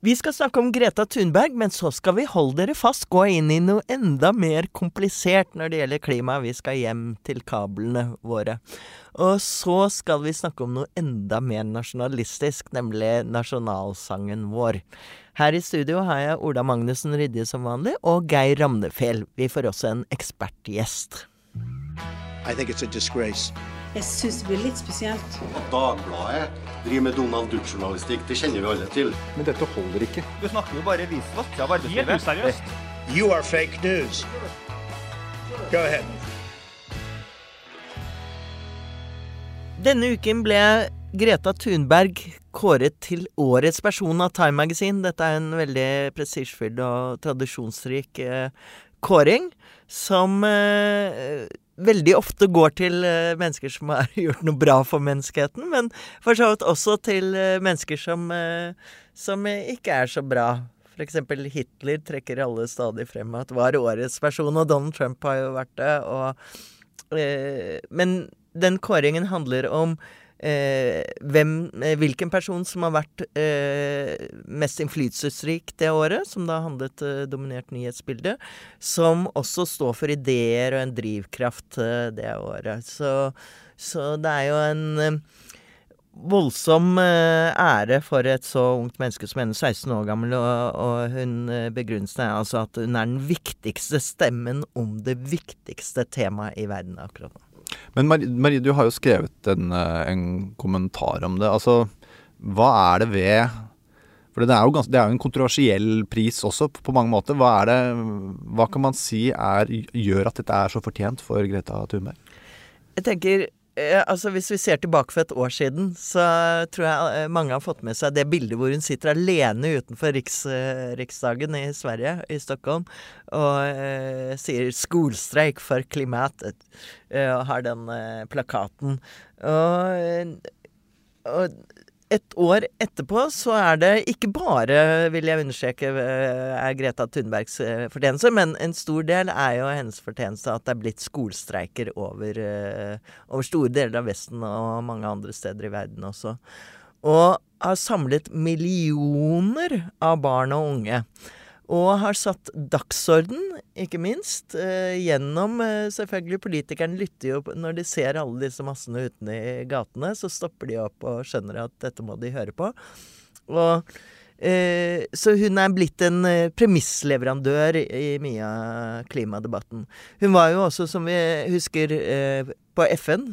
Vi skal snakke om Greta Thunberg, men så skal vi, holde dere fast, gå inn i noe enda mer komplisert når det gjelder klima. Vi skal hjem til kablene våre. Og så skal vi snakke om noe enda mer nasjonalistisk, nemlig nasjonalsangen vår. Her i studio har jeg Ola Magnussen Rydje som vanlig, og Geir Ramnefjell. Vi får også en ekspertgjest. I think it's a disgrace. Jeg syns det blir litt spesielt. At Dagbladet driver med Donald Duck-journalistikk, det kjenner vi alle til. Men dette holder ikke. Du snakker jo bare visvask av arbeidslivet. Helt useriøst. You are fake news. Go ahead. Denne uken ble Greta Thunberg kåret til årets person av Time Magazine. Dette er en veldig prestisjefylt og tradisjonsrik eh, kåring som eh, veldig ofte går til uh, mennesker som har gjort noe bra for menneskeheten, men for så vidt også til uh, mennesker som, uh, som ikke er så bra. Eksempel Hitler trekker alle stadig frem at var årets person, og Donald Trump har jo vært det. Og, men den kåringen handler om Eh, hvem, eh, hvilken person som har vært eh, mest innflytelsesrik det året, som da handlet eh, dominert nyhetsbildet, som også står for ideer og en drivkraft eh, det året. Så, så, det er jo en voldsom ære for et så ungt menneske som henne, 16 år gammel, og, og hun begrunnelsen er altså at hun er den viktigste stemmen om det viktigste temaet i verden akkurat nå. Men Marie, du har jo skrevet en, eh, en, kommentar om det. Altså, hva er det ved For det er jo, ganske, det er jo en kontroversiell pris også, på mange måter. Hva, er det, hva kan man si er, gjør at dette er så fortjent for Greta Thunberg? Jeg tenker altså Hvis vi ser tilbake for et år siden, så tror jeg eh, mange har fått med seg det bildet hvor hun sitter alene utenfor Riks, eh, Riksdagen i Sverige, i Stockholm, og eh, sier 'skolstreik for klimatet', og har den eh, plakaten. Og, og et år etterpå så er det ikke bare, vil jeg understreke, eh, er Greta Thunbergs eh, fortjeneste, men en stor del er jo hennes fortjeneste at det er blitt skolestreiker over, eh, over store deler av Vesten og mange andre steder i verden også. Og har samlet millioner av barn og unge. Og har satt dagsorden, ikke minst, eh, gjennom eh, Selvfølgelig, politikerne lytter jo når de ser alle disse massene ute i gatene, så stopper de opp og skjønner at dette må de høre på. Og eh, Så hun er blitt en eh, premissleverandør i, i mye av klimadebatten. Hun var jo også, som vi husker, eh, på FN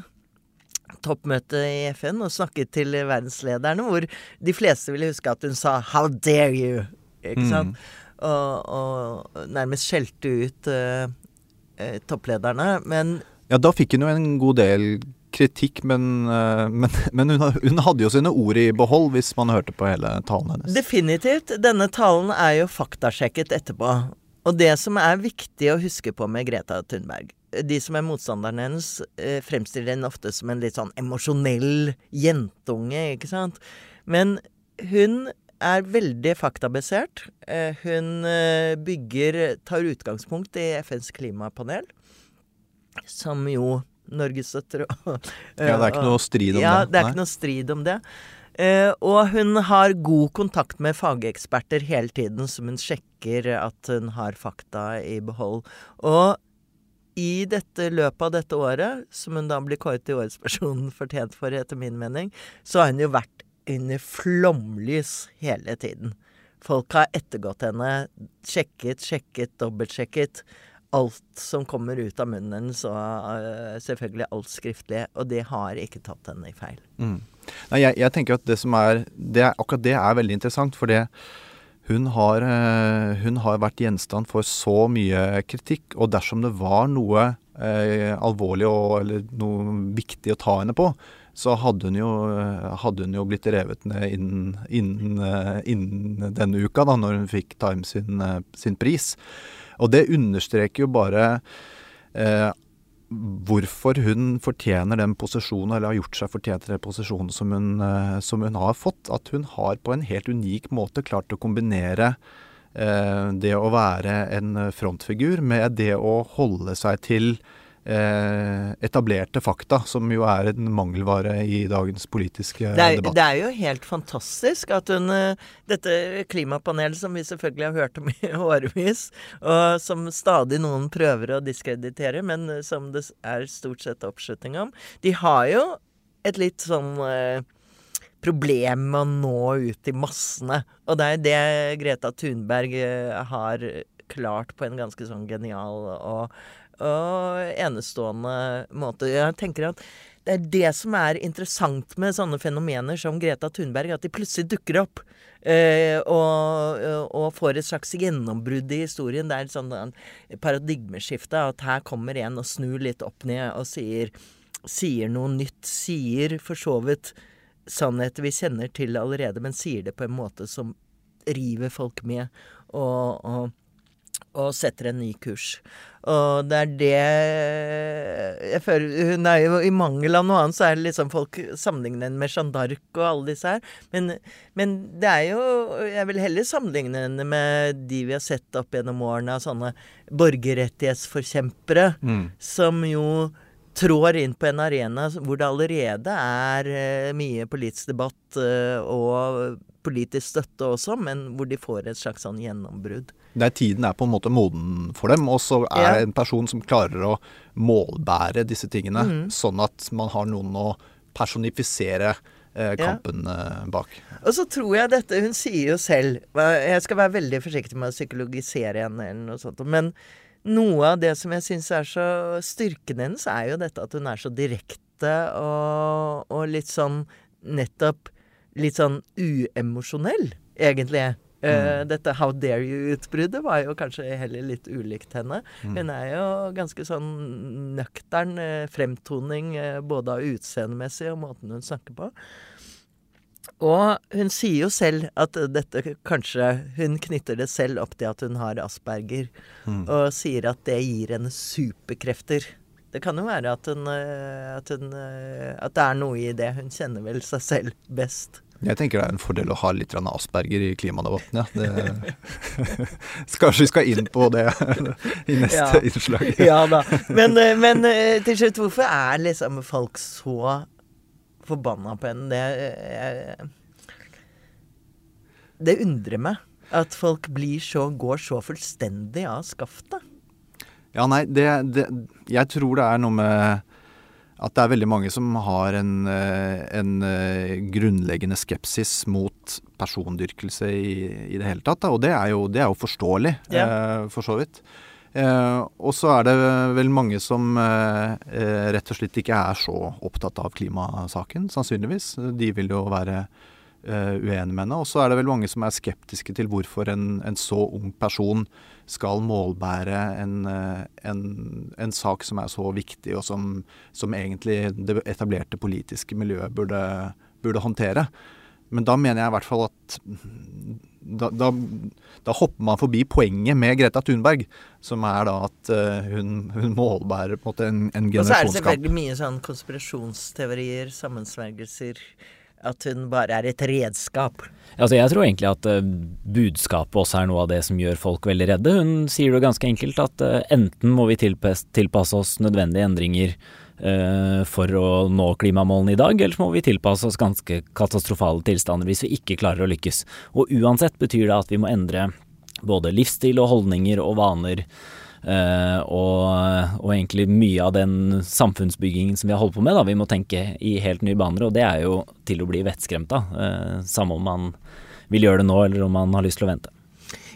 toppmøte i FN og snakket til verdenslederne, hvor de fleste ville huske at hun sa 'How dare you?' Ikke sant? Mm og, og nærmest skjelte ut uh, topplederne. Men Ja, da fikk hun jo en god del kritikk, men, uh, men, men hun, hun, hadde jo sine ord i behold, hvis man hørte på hele talen hennes. Definitivt. Denne talen er jo faktasjekket etterpå. Og det som er viktig å huske på med Greta Thunberg De som er motstanderne hennes, eh, fremstiller henne ofte som en litt sånn emosjonell jentunge, ikke sant. Men hun er veldig faktabasert. Eh, hun eh, bygger Tar utgangspunkt i FNs klimapanel, som jo Norge støtter. ja, det er ikke noe strid om ja, det. det er ikke noe strid om det. Og hun har god kontakt med fageksperter hele tiden, som hun sjekker at hun har fakta i behold. Og i dette løpet av dette året, som hun da blir kåret til årets person fortjent for, etter min mening, så har hun jo vært under flomlys hele tiden. Folk har ettergått henne, sjekket, sjekket, dobbeltsjekket. Alt som kommer ut av munnen hennes, og uh, selvfølgelig alt skriftlig. Og det har ikke tatt henne i feil. Mm. Nei, jeg, jeg, tenker at det som er, det Akkurat det er veldig interessant. For hun har, uh, hun har vært gjenstand for så mye kritikk. Og dersom det var noe eh, alvorlig og, eller noe viktig å ta henne på, så hadde hun jo, hadde hun jo blitt revet ned innen, innen, innen, denne uka, da når hun fikk Time sin, sin pris. Og det understreker jo bare eh, hvorfor hun fortjener den posisjonen, eller har gjort seg fortjent den posisjonen som hun, eh, som hun, har fått. At hun har på en helt unik måte klart å kombinere eh, det å være en frontfigur med det å holde seg til eh, etablerte fakta, som jo er en mangelvare i dagens politiske Det er, debatt. det er jo helt fantastisk at hun eh, Dette klimapanelet som vi selvfølgelig har hørt om i årevis, og som stadig noen prøver å diskreditere, men eh, som det er stort sett oppslutning om, de har jo et litt sånn eh, problem med å nå ut til massene. Og det er det Greta Thunberg eh, har klart på en ganske sånn genial og, og enestående måte. Jeg tenker at det er det som er interessant med sånne fenomener som Greta Thunberg, at de plutselig dukker opp. eh, og, og får et slags gjennombrudd i historien. Det er et sånt paradigmeskifte. At her kommer en og snur litt opp ned og sier, sier noe nytt. Sier for så vidt sannheter vi kjenner til allerede, men sier det på en måte som river folk med. og, og og setter en ny kurs. Og det er det jeg føler Hun er jo i mangel av noe annet, så er det liksom folk sammenligner henne med Jeanne d'Arc og alle disse her. Men, men det er jo Jeg vil heller sammenligne henne med de vi har sett opp gjennom årene av sånne borgerrettighetsforkjempere, Mm. som jo trår inn på en arena hvor det allerede er eh, mye politisk debatt eh, og politisk støtte også, men hvor de får et slags sånn gjennombrudd. Der tiden er på en måte moden for dem, og så er Ja. det en person som klarer å målbære disse tingene, mm. sånn at man har noen å personifisere kampen Ja. kampen eh, bak. Og så tror jeg dette Hun sier jo selv Jeg skal være veldig forsiktig med å psykologisere henne eller noe sånt, men noe av det som jeg syns er så Styrken hennes er jo dette at hun er så direkte og, og litt sånn nettopp Litt sånn uemosjonell, egentlig. Eh, dette 'how dare you'-utbruddet var jo kanskje heller litt ulikt henne. Hun er jo ganske sånn nøktern uh, fremtoning uh, både av utseendemessig og måten hun snakker på. Og hun sier jo selv at dette kanskje Hun knytter det selv opp til at hun har asperger, og sier at det gir henne superkrefter. Det kan jo være at hun, eh, at hun eh, At det er noe i det. Hun kjenner vel seg selv best. Jeg tenker det er en fordel å ha litt Asperger i klimadebatten, ja. Det, kanskje vi skal inn på det i neste Ja. innslag. Ja da. Men, eh, men til slutt, hvorfor er liksom folk så forbanna på henne? Det Det undrer meg. At folk blir så, går så fullstendig av skaftet. Ja, nei, det, det Jeg tror det er noe med at det er veldig mange som har en, eh, en eh, grunnleggende skepsis mot persondyrkelse i, i det hele tatt. Og det er jo, det er jo forståelig, yeah. for så vidt. Eh, og så er det vel mange som eh, eh, rett og slett ikke er så opptatt av klimasaken, sannsynligvis. De vil jo være uenige med henne. Og så er det vel mange som er skeptiske til hvorfor en, en så ung person skal målbære en, en, en sak som er så viktig, og som, som egentlig det etablerte politiske miljøet burde, burde håndtere. Men da mener jeg i hvert fall at da, da, da hopper man forbi poenget med Greta Thunberg, som er da at eh, hun, hun målbærer på en måte en, en Og så er det generasjonskamp. selvfølgelig mye sånn konspirasjonsteorier, sammensvergelser. At hun bare er et redskap. Altså Jeg tror egentlig at eh, budskapet også er noe av det som gjør folk veldig redde. Hun sier det ganske enkelt at eh, enten må vi tilpasse, tilpasse oss nødvendige endringer for å nå klimamålene i dag, ellers må vi tilpasse oss ganske katastrofale tilstander hvis vi ikke klarer å lykkes. Og uansett betyr det at vi må endre både livsstil og holdninger og vaner. eh, og, og egentlig mye av den samfunnsbyggingen som vi har holdt på med. Da. Vi må tenke i helt nye baner, og det er jo til å bli vettskremt av. eh, samme om man vil gjøre det nå, eller om man har lyst til å vente.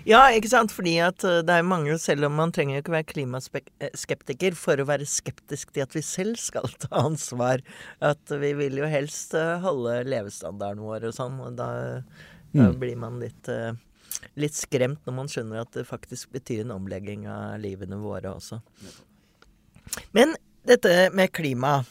Ja, ikke sant? Fordi at eh, det er mange, selv om man trenger ikke være klimaskeptiker for å være skeptisk til at vi selv skal ta ansvar. At vi vil jo helst eh, holde levestandarden vår og sånn, og da, da Mm. blir man litt eh, Litt skremt når man skjønner at det faktisk betyr en omlegging av livene våre også. Men dette med klima,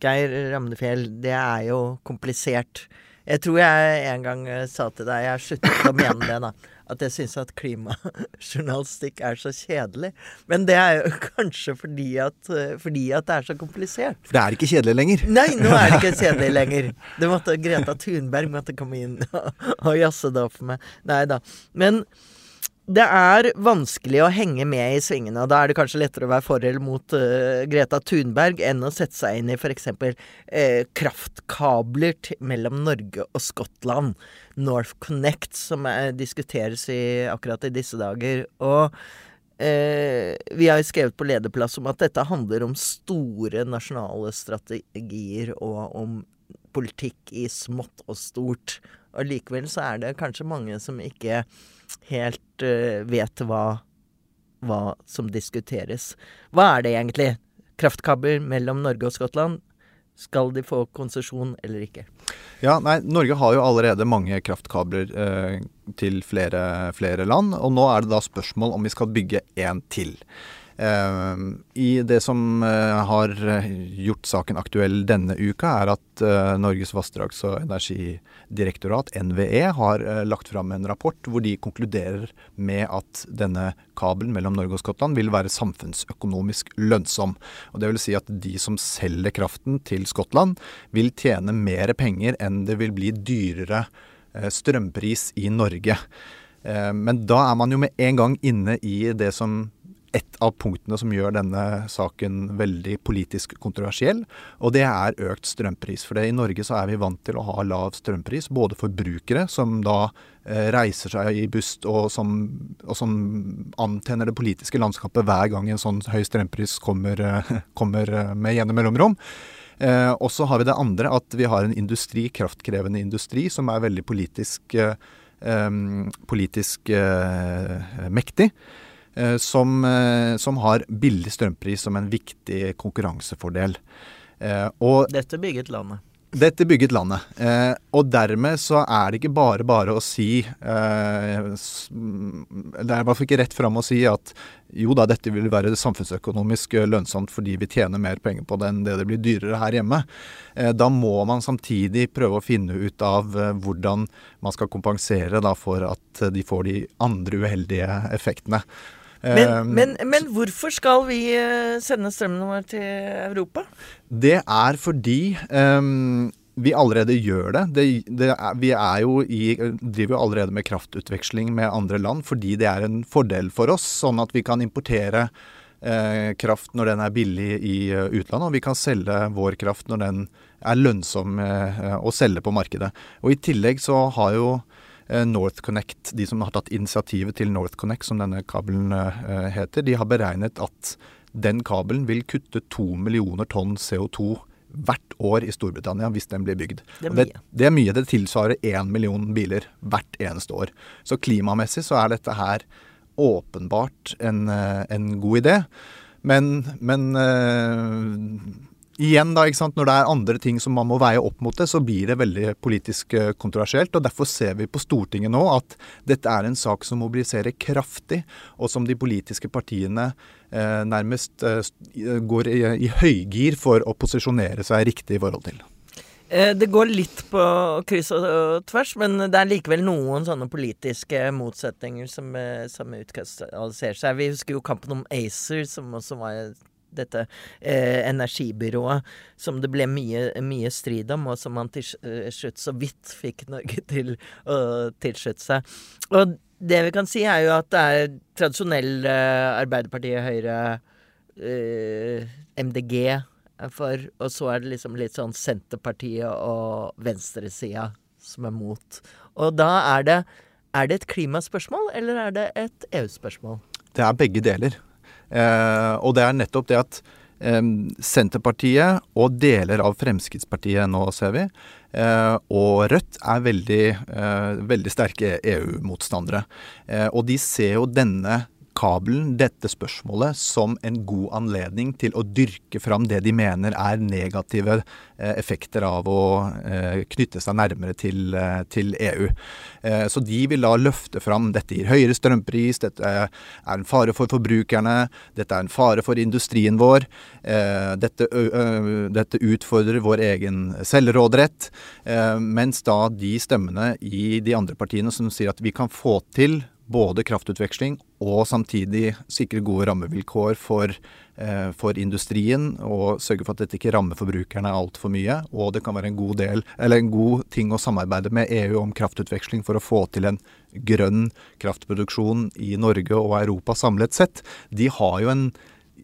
Geir Ramnefjell, det er jo komplisert. Jeg tror jeg en gang eh, sa til deg, jeg har sluttet å mene det, da, at jeg syns at klimajournalistikk er så kjedelig. Men det er jo kanskje fordi at, eh, fordi at det er så komplisert. For det er ikke kjedelig lenger. Nei, nå er det ikke kjedelig lenger. Det måtte Greta Thunberg måtte komme inn og, og jazze det opp med. Nei da. Men det er vanskelig å henge med i svingene, og da er det kanskje lettere å være for eller mot uh, Greta Thunberg enn å sette seg inn i f.eks. Uh, kraftkabler mellom Norge og Skottland. North Connect, som er, diskuteres i, akkurat i disse dager. Og eh, vi har skrevet på lederplass om at dette handler om store nasjonale strategier og om politikk i smått og stort. Og likevel så er det kanskje mange som ikke helt eh, vet hva, hva som diskuteres. Hva er det egentlig? Kraftkabel mellom Norge og Skottland. Skal de få konsesjon eller ikke? Ja, nei, Norge har jo allerede mange kraftkabler eh, til flere, flere, land. Og nå er det da spørsmål om vi skal bygge én til. Eh, I det som eh, har gjort saken aktuell denne uka, er at eh, Norges vassdrags- og energidirektorat, NVE, har lagt fram en rapport hvor de konkluderer med at denne kabelen mellom Norge og Skottland vil være samfunnsøkonomisk lønnsom. Og det vil si at de som selger kraften til Skottland, vil tjene mer penger enn det vil bli dyrere strømpris i Norge. Men da er man jo med en gang inne i det som et av punktene som gjør denne saken veldig politisk kontroversiell, og det er økt strømpris. For i Norge så er vi vant til å ha lav strømpris, både for brukere som da eh, reiser seg i bust og som, og som, antenner det politiske landskapet hver gang en sånn høy strømpris kommer, eh, kommer eh, med gjennom mellomrom. Eh, og så har vi det andre, at vi har en industri, kraftkrevende industri, som er veldig politisk, eh, politisk eh, mektig. Eh, som, eh, som, har billig strømpris som en viktig konkurransefordel. Eh, og Dette bygget landet. Dette bygget landet. Eh, og dermed så er det ikke bare bare å si eh, Det er i hvert fall ikke rett fram å si at jo da, dette vil være samfunnsøkonomisk lønnsomt fordi vi tjener mer penger på det enn det det blir dyrere her hjemme. Eh, da må man samtidig prøve å finne ut av hvordan man skal kompensere da, for at de får de andre uheldige effektene. Men, ehm, men, men, hvorfor skal vi eh, sende strømmen vår til Europa? Det er fordi um, vi allerede gjør det. det, det er, vi er jo i, driver jo allerede med kraftutveksling med andre land fordi det er en fordel for oss. Sånn at vi kan importere eh, kraft når den er billig i uh, utlandet, og vi kan selge vår kraft når den er lønnsom eh, å selge på markedet. Og I tillegg så har jo Eh, NorthConnect, de som har tatt initiativet til NorthConnect, som denne kabelen eh, heter, de har beregnet at den kabelen vil kutte to millioner tonn CO2 hvert år i Storbritannia hvis den blir bygd. Det er mye. Det, det, er mye. Det tilsvarer én million biler hvert eneste år. Så klimamessig så er dette her åpenbart en, eh, en god idé. Men, men igjen, da, ikke sant, når det er andre ting som man må veie opp mot det, så blir det veldig politisk eh, kontroversielt. og Derfor ser vi på Stortinget nå at dette er en sak som mobiliserer kraftig, og som de politiske partiene eh, nærmest eh, går i, i høygir for å posisjonere seg riktig i forhold til. Eh, det går litt på kryss og tvers, men det er likevel noen sånne politiske motsetninger som, som utkrystalliserer seg. Vi husker jo kampen om ACER, som også var dette eh, energibyrået som det ble mye, mye, strid om, og som man til eh, slutt så vidt fikk Norge til å tilslutte seg. Og det vi kan si, er jo at det er tradisjonell eh, Arbeiderpartiet, Høyre, eh, MDG for, og så er det liksom litt sånn Senterpartiet og venstresida som er mot. Og da er det Er det et klimaspørsmål, eller er det et EU-spørsmål? Det er begge deler. Eh, og det er nettopp det at eh, Senterpartiet og deler av Fremskrittspartiet nå, ser vi, eh, og Rødt er veldig, veldig sterke EU-motstandere. og de ser jo denne kabelen, dette spørsmålet, som en god anledning til å dyrke fram det de mener er negative eh, effekter av å eh, knytte seg nærmere til, eh, til EU. Så de vil da løfte fram dette gir høyere strømpris, dette er en fare for forbrukerne, dette er en fare for industrien vår. Dette, dette utfordrer vår egen selvråderett. Mens da de stemmene i de andre partiene som sier at vi kan få til både kraftutveksling og samtidig sikre gode rammevilkår for, eh, for industrien og sørge for at dette ikke rammer forbrukerne altfor mye. Og det kan være en god, del, en god ting å samarbeide med EU om kraftutveksling for å få til en grønn kraftproduksjon i Norge og Europa samlet sett. De har jo en,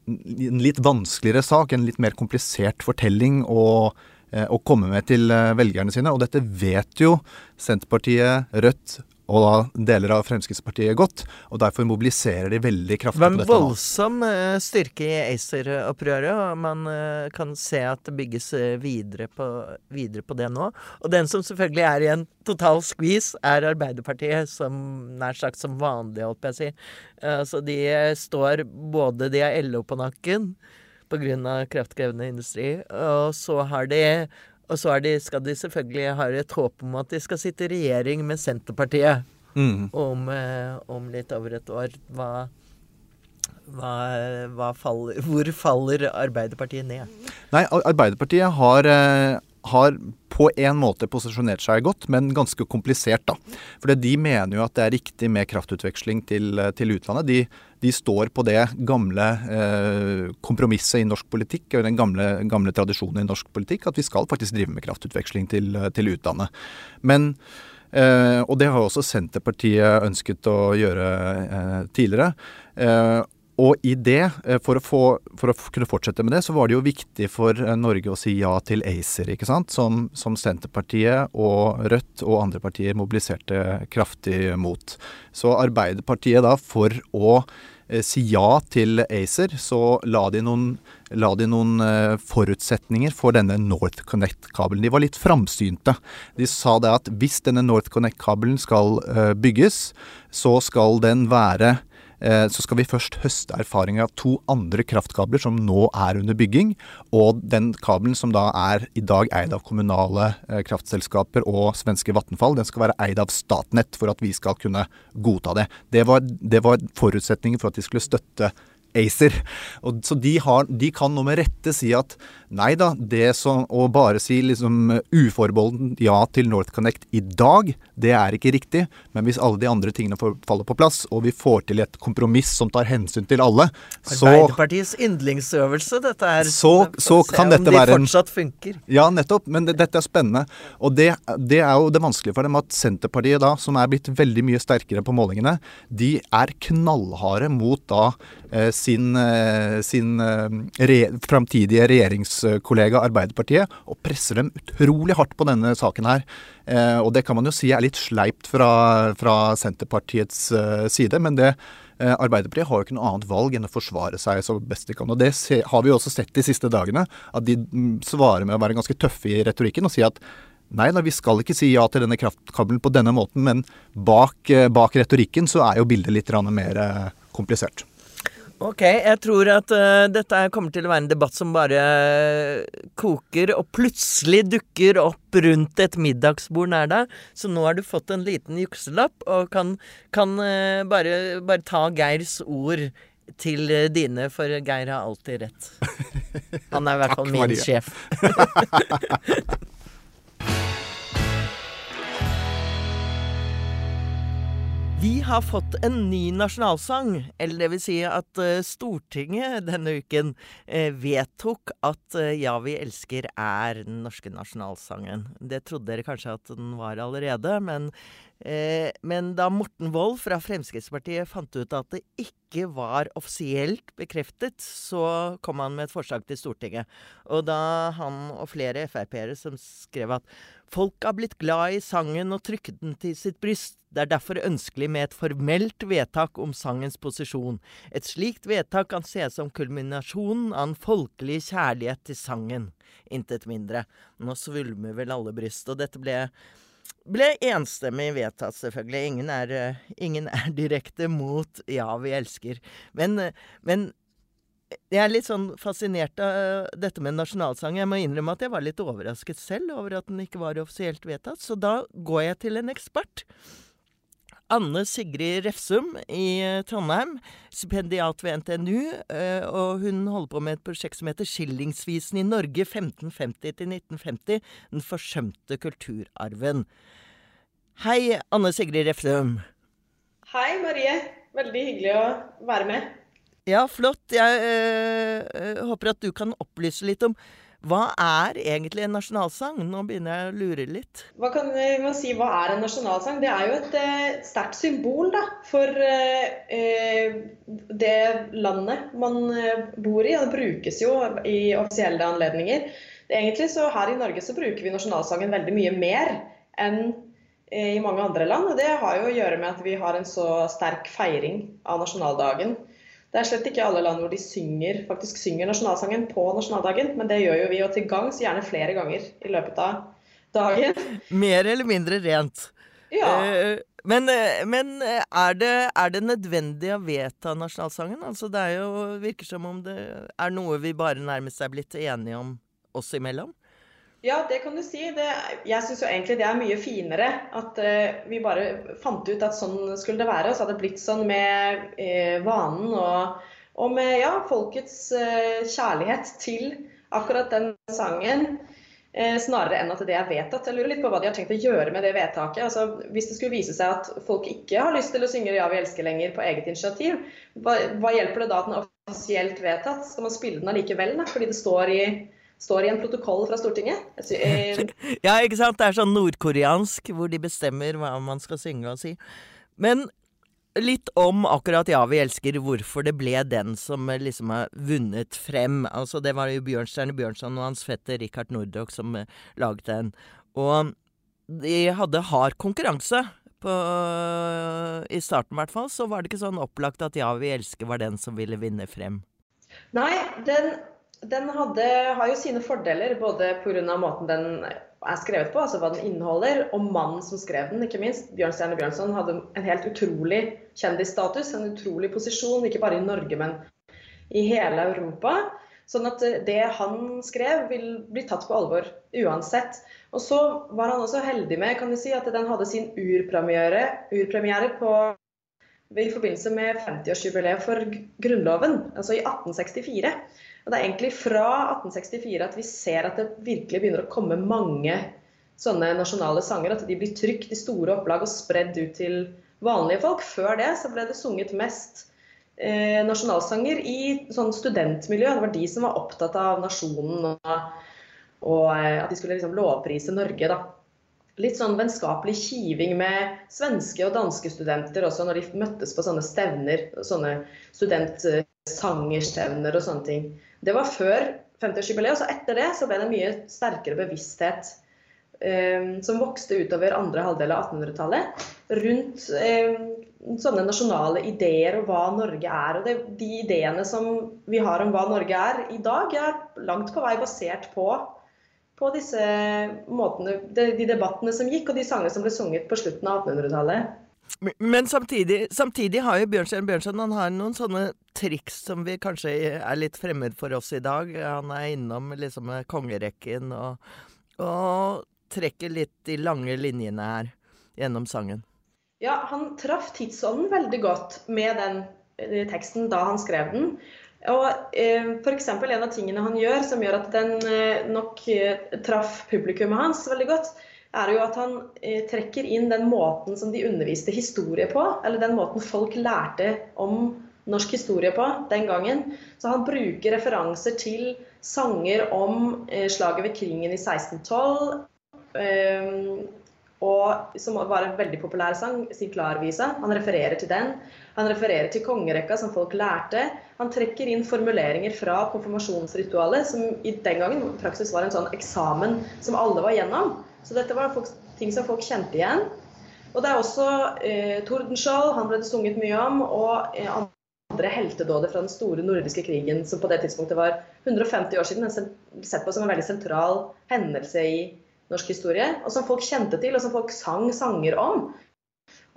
en litt vanskeligere sak, en litt mer komplisert fortelling. å å komme med til velgerne sine. Og dette vet jo Senterpartiet, Rødt og da deler av Fremskrittspartiet godt. Og derfor mobiliserer de veldig kraftig på dette. Det var en voldsom nå. styrke i ACER-opprøret, og man uh, kan se at det bygges uh, videre, på, videre, på, det nå. Og den som selvfølgelig er i en total squeeze, er Arbeiderpartiet, som nær sagt som vanlig, holdt jeg å si. så de står både De har LO på nakken pga. kraftkrevende industri, og så har de og så de, skal de selvfølgelig ha et håp om at de skal sitte i regjering med Senterpartiet mm. om, eh, om, litt over et år. Hva, hva, hva faller, hvor faller Arbeiderpartiet ned? Nei, Arbeiderpartiet har, eh, har på en måte posisjonert seg godt, men ganske komplisert. da. For De mener jo at det er riktig med kraftutveksling til, til utlandet. De, de, står på det gamle eh, kompromisset i norsk politikk, og den gamle, gamle, tradisjonen i norsk politikk, at vi skal faktisk drive med kraftutveksling til, til utlandet. Men Eh, og det har også Senterpartiet ønsket å gjøre eh, tidligere. Eh, og i det, eh, for å, få, for å, kunne fortsette med det, så var det jo viktig for eh, Norge å si ja til ACER, ikke sant? Som, som Senterpartiet og Rødt og andre partier mobiliserte kraftig mot. Så Arbeiderpartiet da, for å si ja til ACER, så la de noen, la de noen eh, forutsetninger for denne NorthConnect-kabelen. De var litt framsynte. De sa det at hvis denne NorthConnect-kabelen skal eh, bygges, så skal den være Eh, så skal vi først høste erfaringer av to andre kraftkabler som nå er under bygging. Og den kabelen som da er i dag eid av kommunale eh, kraftselskaper og svenske Vattenfall, den skal være eid av Statnett for at vi skal kunne godta det. Det var, var forutsetningen for at de skulle støtte ACER. Og, så de, har, de, kan nå med rette si at nei da, det som å bare si liksom uforbeholden ja til NorthConnect i dag, det er ikke riktig. Men hvis alle de andre tingene faller på plass, og vi får til et kompromiss som tar hensyn til alle, så Arbeiderpartiets yndlingsøvelse, dette er. Så, så kan dette være en fortsatt funker. Ja, nettopp. Men det, dette er spennende. Og det, det, er jo det vanskelige for dem at Senterpartiet da, som er blitt veldig mye sterkere på målingene, de er knallharde mot da eh, sin, eh, sin eh, re, framtidige regjeringskollega Arbeiderpartiet, og presser dem utrolig hardt på denne saken her. Eh, og det kan man jo si er litt sleipt fra, fra Senterpartiets side, men det Arbeiderpartiet har jo ikke noe annet valg enn å forsvare seg så best de kan. Og det har vi jo også sett de siste dagene, at de mm, svarer med å være ganske tøffe i retorikken og si at Nei da, vi skal ikke si ja til denne kraftkabelen på denne måten, men bak, bak retorikken så er jo bildet litt mer komplisert. Ok, jeg tror at uh, dette kommer til å være en debatt som bare uh, koker, og plutselig dukker opp rundt et middagsbord nær deg. Så nå har du fått en liten jukselapp, og kan, kan uh, bare, bare, ta Geirs ord til dine, for Geir har alltid rett. Han er i hvert fall min sjef. Vi har fått en ny nasjonalsang. Eller det vil si at uh, Stortinget denne uken uh, vedtok at uh, Ja, vi elsker er den norske nasjonalsangen. Det trodde dere kanskje at den var allerede, men Eh, men da Morten Wold fra Fremskrittspartiet fant ut at det ikke var offisielt bekreftet, så kom han med et forslag til Stortinget. Og da han og flere Frp-ere som skrev at folk har blitt glad i sangen og trykket den til sitt bryst. Det er derfor ønskelig med et formelt vedtak om sangens posisjon. Et slikt vedtak kan ses som kulminasjonen av en folkelig kjærlighet til sangen. Intet mindre. Nå svulmer vel alle bryst. Og dette ble ble enstemmig vedtatt, selvfølgelig. Ingen er, uh, ingen er direkte mot 'Ja, vi elsker'. Men, men, jeg er litt sånn fascinert av dette med nasjonalsang. Jeg må innrømme at jeg var litt overrasket selv over at den ikke var offisielt vedtatt. Så da går jeg til en ekspert. Anne Sigrid Refsum i eh, Trondheim, stipendiat ved NTNU. Eh, og hun holder på med et prosjekt som heter Skillingsvisen i Norge 1550-1950 Den forsømte kulturarven. Hei, Anne Sigrid Refsum. Hei, Marie. Veldig hyggelig å være med. Ja, flott. Jeg øh, håper at du kan opplyse litt om hva er egentlig en nasjonalsang? Nå begynner jeg å lure litt. Hva kan man si, hva er en nasjonalsang? Det er jo et eh, sterkt symbol da, for eh, det landet man bor i. Det brukes jo i offisielle anledninger. Egentlig så Her i Norge så bruker vi nasjonalsangen veldig mye mer enn i mange andre land. og Det har jo å gjøre med at vi har en så sterk feiring av nasjonaldagen. Det er slett ikke alle land hvor de synger, faktisk synger nasjonalsangen på nasjonaldagen, men det gjør jo vi, og til gangs gjerne flere ganger i løpet av dagen. Mer eller mindre rent. Ja. Eh, men, eh, men er, det, er, det, nødvendig å vedta nasjonalsangen? Altså det er jo, virker som om det er noe vi bare nærmest er blitt enige om oss imellom? Ja, det kan du si. Det, jeg syns jo egentlig det er mye finere at uh, vi bare fant ut at sånn skulle det være. Og så hadde det blitt sånn med uh, vanen og, og, med ja, folkets uh, kjærlighet til akkurat den sangen. Snarere enn at det er vedtatt. Jeg lurer litt på hva de har tenkt å gjøre med det vedtaket. Altså, hvis det skulle vise seg at folk ikke har lyst til å synge 'Ja, vi elsker' lenger på eget initiativ, hva, hva hjelper det da at den er offisielt vedtatt? Skal man spille den allikevel, da, fordi det står i står i en protokoll fra Stortinget. Eh, ja, ikke sant. Det er sånn nordkoreansk, hvor de bestemmer hva man skal synge og si. Men litt om akkurat Ja, vi elsker, hvorfor det ble den som eh, liksom har vunnet frem. Altså, det var jo Bjørnstjerne Bjørnson og hans fetter Richard Nordock som uh, laget den. Og de hadde hard konkurranse. På, I starten, i hvert fall, så var det ikke sånn opplagt at Ja, vi elsker var den som ville vinne frem. Nei, den den hadde, har jo sine fordeler, både pga. måten den er skrevet på, altså hva den inneholder, og mannen som skrev den, ikke minst. Bjørnstjerne Bjørnson hadde en helt utrolig kjendisstatus, en utrolig posisjon, ikke bare i Norge, men i hele Europa. Sånn at det han skrev, vil bli tatt på alvor uansett. Og så var han også heldig med kan du si, at den hadde sin urpremiere, urpremiere på, i forbindelse med 50-årsjubileet for Grunnloven, altså i 1864. Og Det er egentlig fra 1864 at vi ser at det virkelig begynner å komme mange sånne nasjonale sanger. At de blir trykt i store opplag og spredd ut til vanlige folk. Før det så ble det sunget mest eh, nasjonalsanger i sånn studentmiljø. Det var de som var opptatt av nasjonen og, og eh, at de skulle liksom lovprise Norge. da litt sånn vennskapelig kiving med svenske og danske studenter også når de møttes på sånne stevner. Sånne studentsangerstevner og sånne ting. Det var før 50-årsjubileet. Og så etter det så ble det mye sterkere bevissthet eh, som vokste utover andre halvdel av 1800-tallet rundt eh, sånne nasjonale ideer og hva Norge er. Og det, de ideene som vi har om hva Norge er i dag, er langt på vei basert på, på disse måtene, de, de debattene som gikk, og de sangene som ble sunget på slutten av 1800-tallet. Men samtidig, samtidig, har jo Bjørnstjerne Bjørnson han har noen sånne triks som vi kanskje er litt fremmed for oss i dag. Han er innom liksom kongerekken og, og trekker litt de lange linjene her gjennom sangen. Ja, han traff tidsånden veldig godt med den eh, teksten da han skrev den. Og eh, F.eks. en av tingene han gjør som gjør at den eh, nok eh, traff publikummet hans veldig godt, er jo at han eh, trekker inn den måten som de underviste historie på, eller den måten folk lærte om norsk historie på den gangen. Så han bruker referanser til sanger om eh, slaget ved Kringen i 1612. Eh, og som var en veldig populær sang, Sirkularvisa. Han refererer til den. Han refererer til kongerekka som folk lærte. Han trekker inn formuleringer fra konfirmasjonsritualet, som i den gangen praksis var en sånn eksamen som alle var gjennom. Så dette var folk, ting som folk kjente igjen. Og det er også eh, Tordenskjold, han ble det sunget mye om, og eh, andre heltedåder fra den store nordiske krigen, som på det tidspunktet var 150 år siden, men sett på som en veldig sentral hendelse i norsk historie, og som folk kjente til, og som folk sang sanger om.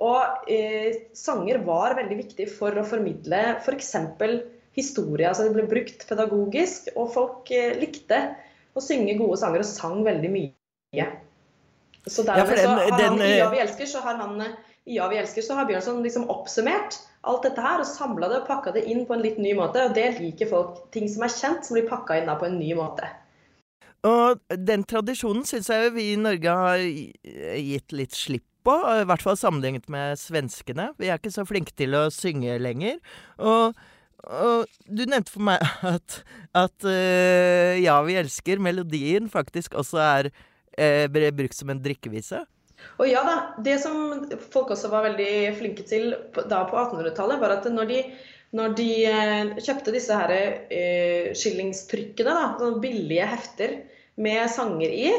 Og eh, sanger var veldig viktig for å formidle f.eks. For historie. altså Det ble brukt pedagogisk, og folk eh, likte å synge gode sanger og sang veldig mye. Så dermed ja, den, så har han, I Ja, vi elsker, så har han i Ja, vi elsker, så har Bjørnson liksom oppsummert alt dette her og samla det og pakka det inn på en litt ny måte. Og det liker folk. Ting som er kjent, som blir pakka inn da på en ny måte. Og den tradisjonen syns jeg vi i Norge har gitt litt slipp på, i hvert fall sammenlignet med svenskene. Vi er ikke så flinke til å synge lenger. Og, og du nevnte for meg at, at uh, Ja, vi elsker melodien faktisk også er uh, brukt som en drikkevise. Og ja da, Det som folk også var veldig flinke til da på 1800-tallet, var at når de når de eh, kjøpte disse her eh, skillingstrykkene, da, sånne billige hefter med sanger i,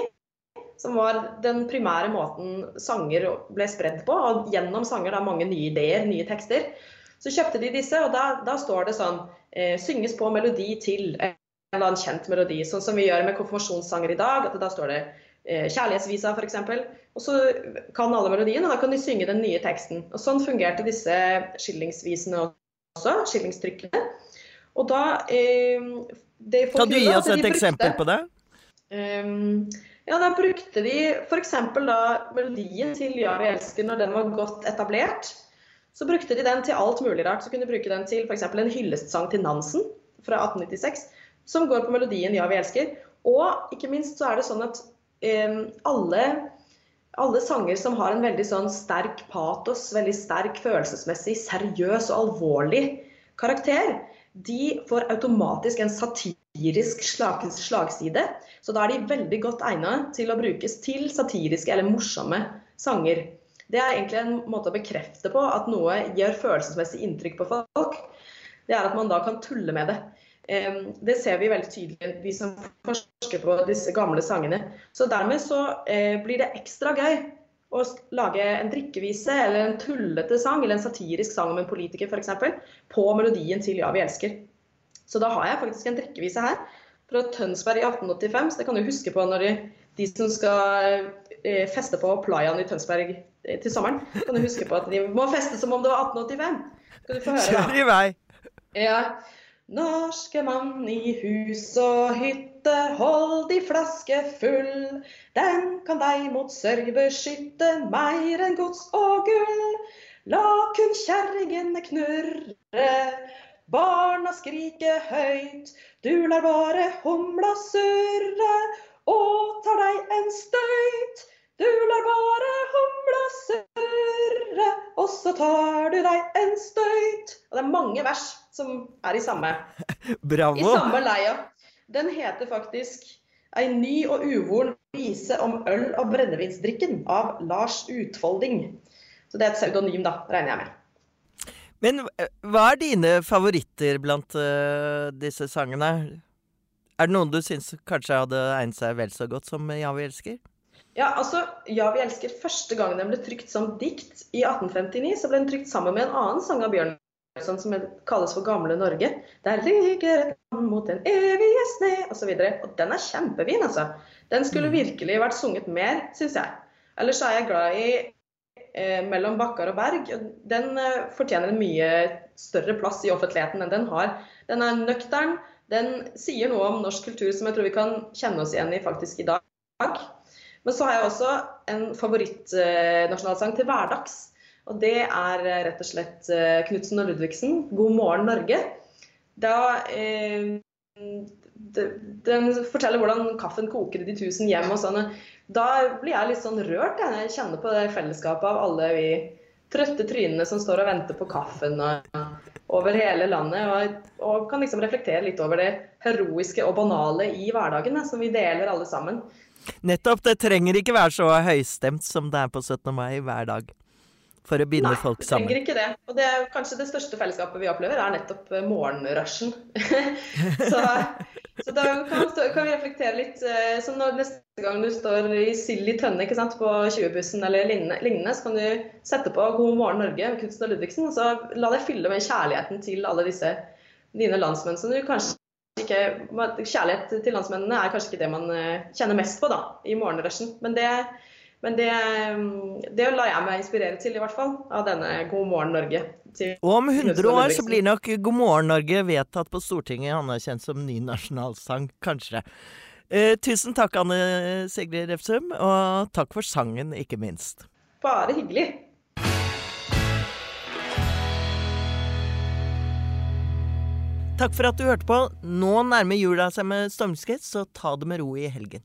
som var den primære måten sanger ble spredd på, og gjennom sanger da mange nye ideer, nye tekster, så kjøpte de disse, og da, da står det sånn eh, Synges på melodi til en eller annen kjent melodi, sånn som vi gjør med konfirmasjonssanger i dag. at Da står det eh, Kjærlighetsvisa, f.eks. Og så kan alle melodien, og da kan de synge den nye teksten. Og Sånn fungerte disse skillingsvisene også skillingstrykkene. Og da eh, Kan du gi oss et eksempel på det? Um, ja, da brukte de f.eks. da melodien til 'Ja, vi elsker' når den var godt etablert. Så brukte de den til alt mulig rart. Så kunne de bruke den til f.eks. en hyllestsang til Nansen fra 1896, som går på melodien 'Ja, vi elsker'. Og ikke minst så er det sånn at alle alle sanger som har en veldig sånn sterk patos, veldig sterk følelsesmessig, seriøs og alvorlig karakter, de får automatisk en satirisk slag, slagside. Så da er de veldig godt egnet til å brukes til satiriske eller morsomme sanger. Det er egentlig en måte å bekrefte på at noe gjør følelsesmessig inntrykk på folk. Det er at man da kan tulle med det. Det ser vi veldig tydelig, vi som forsker på disse gamle sangene. Så dermed så eh, blir det ekstra gøy å lage en drikkevise eller en tullete sang eller en satirisk sang om en politiker f.eks. på melodien til 'Ja, vi elsker'. Så da har jeg faktisk en drikkevise her fra Tønsberg i 1885. Så det kan du huske på når de, de som skal eh, feste på Playaen i Tønsberg eh, til sommeren, kan du huske på at de må feste som om det var 1885. Skal du få høre, da. Kjør i vei! Ja. Norske mann i hus og hytte, hold de flaske full. Den kan deg mot sørg beskytte, mer enn gods og gull. La kun kjerringene knurre, barna skrike høyt. Du lar bare humla surre og tar deg en støyt. Du lar bare humla surre, og så tar du deg en støyt. Og det er mange vers som er i samme, Bravo. i samme leia. Den heter faktisk 'Ei ny og uvoren vise om øl- og brennevinsdrikken' av Lars Utfolding. Så det er et pseudonym, da, regner jeg med. Men eh, hva er dine favoritter blant uh, disse sangene? Er det noen du syns kanskje hadde egnet seg vel så godt som 'Ja, vi elsker'? Ja, altså, 'Ja, vi elsker' Første gang den ble trykt som dikt i 1859, så ble den trykt sammen med en annen sang av Bjørn sånn som kalles for Gamle Norge. Der ligger et land mot den evige sne, osv. Og, så og den er kjempefin, altså. Den skulle mm. virkelig vært sunget mer, syns jeg. Ellers er jeg glad i eh, 'Mellom bakkar og berg'. Den eh, fortjener en mye større plass i offentligheten enn den har. Den er nøktern. Den sier noe om norsk kultur som jeg tror vi kan kjenne oss igjen i faktisk i dag. Men så har jeg også en favorittnasjonalsang eh, til hverdags. Og det er eh, rett og slett eh, Knutsen og Ludvigsen, 'God morgen Norge'. Da, eh, den forteller hvordan kaffen koker i de tusen hjem og sånn. Da blir jeg litt sånn rørt jeg, kjenner på det fellesskapet av alle vi trøtte trynene som står og venter på kaffen over hele landet. Og, og, kan liksom reflektere litt over det heroiske og banale i hverdagen som vi deler alle sammen. Nettopp. Det trenger ikke være så høystemt som det er på 17. mai hver dag for å binde Nei, folk sammen. Nei, trenger ikke det. Og det er kanskje det største fellesskapet vi opplever, er nettopp eh, morgenrushen. så, så, da kan, kan, vi reflektere litt. som så når neste gang du står i sild i tønne ikke sant, på 20-bussen eller lignende, så kan du sette på 'God morgen Norge' med Knutsen og Ludvigsen, og så la deg fylle med kjærligheten til alle disse dine landsmenn som du kanskje ikke, Kjærlighet til landsmennene er kanskje ikke det man eh, kjenner mest på da, i morgenrushen. Men det men det, det lar jeg meg inspirere til, i hvert fall, av denne God morgen Norge. og om 100 år så blir nok God morgen Norge vedtatt på Stortinget, anerkjent som ny nasjonalsang, kanskje. Eh, tusen takk, Anne Sigrid Refsum, og takk for sangen, ikke minst. Bare hyggelig. Takk for at du hørte på. Nå nærmer jula seg med stormskritt, så ta det med ro i helgen.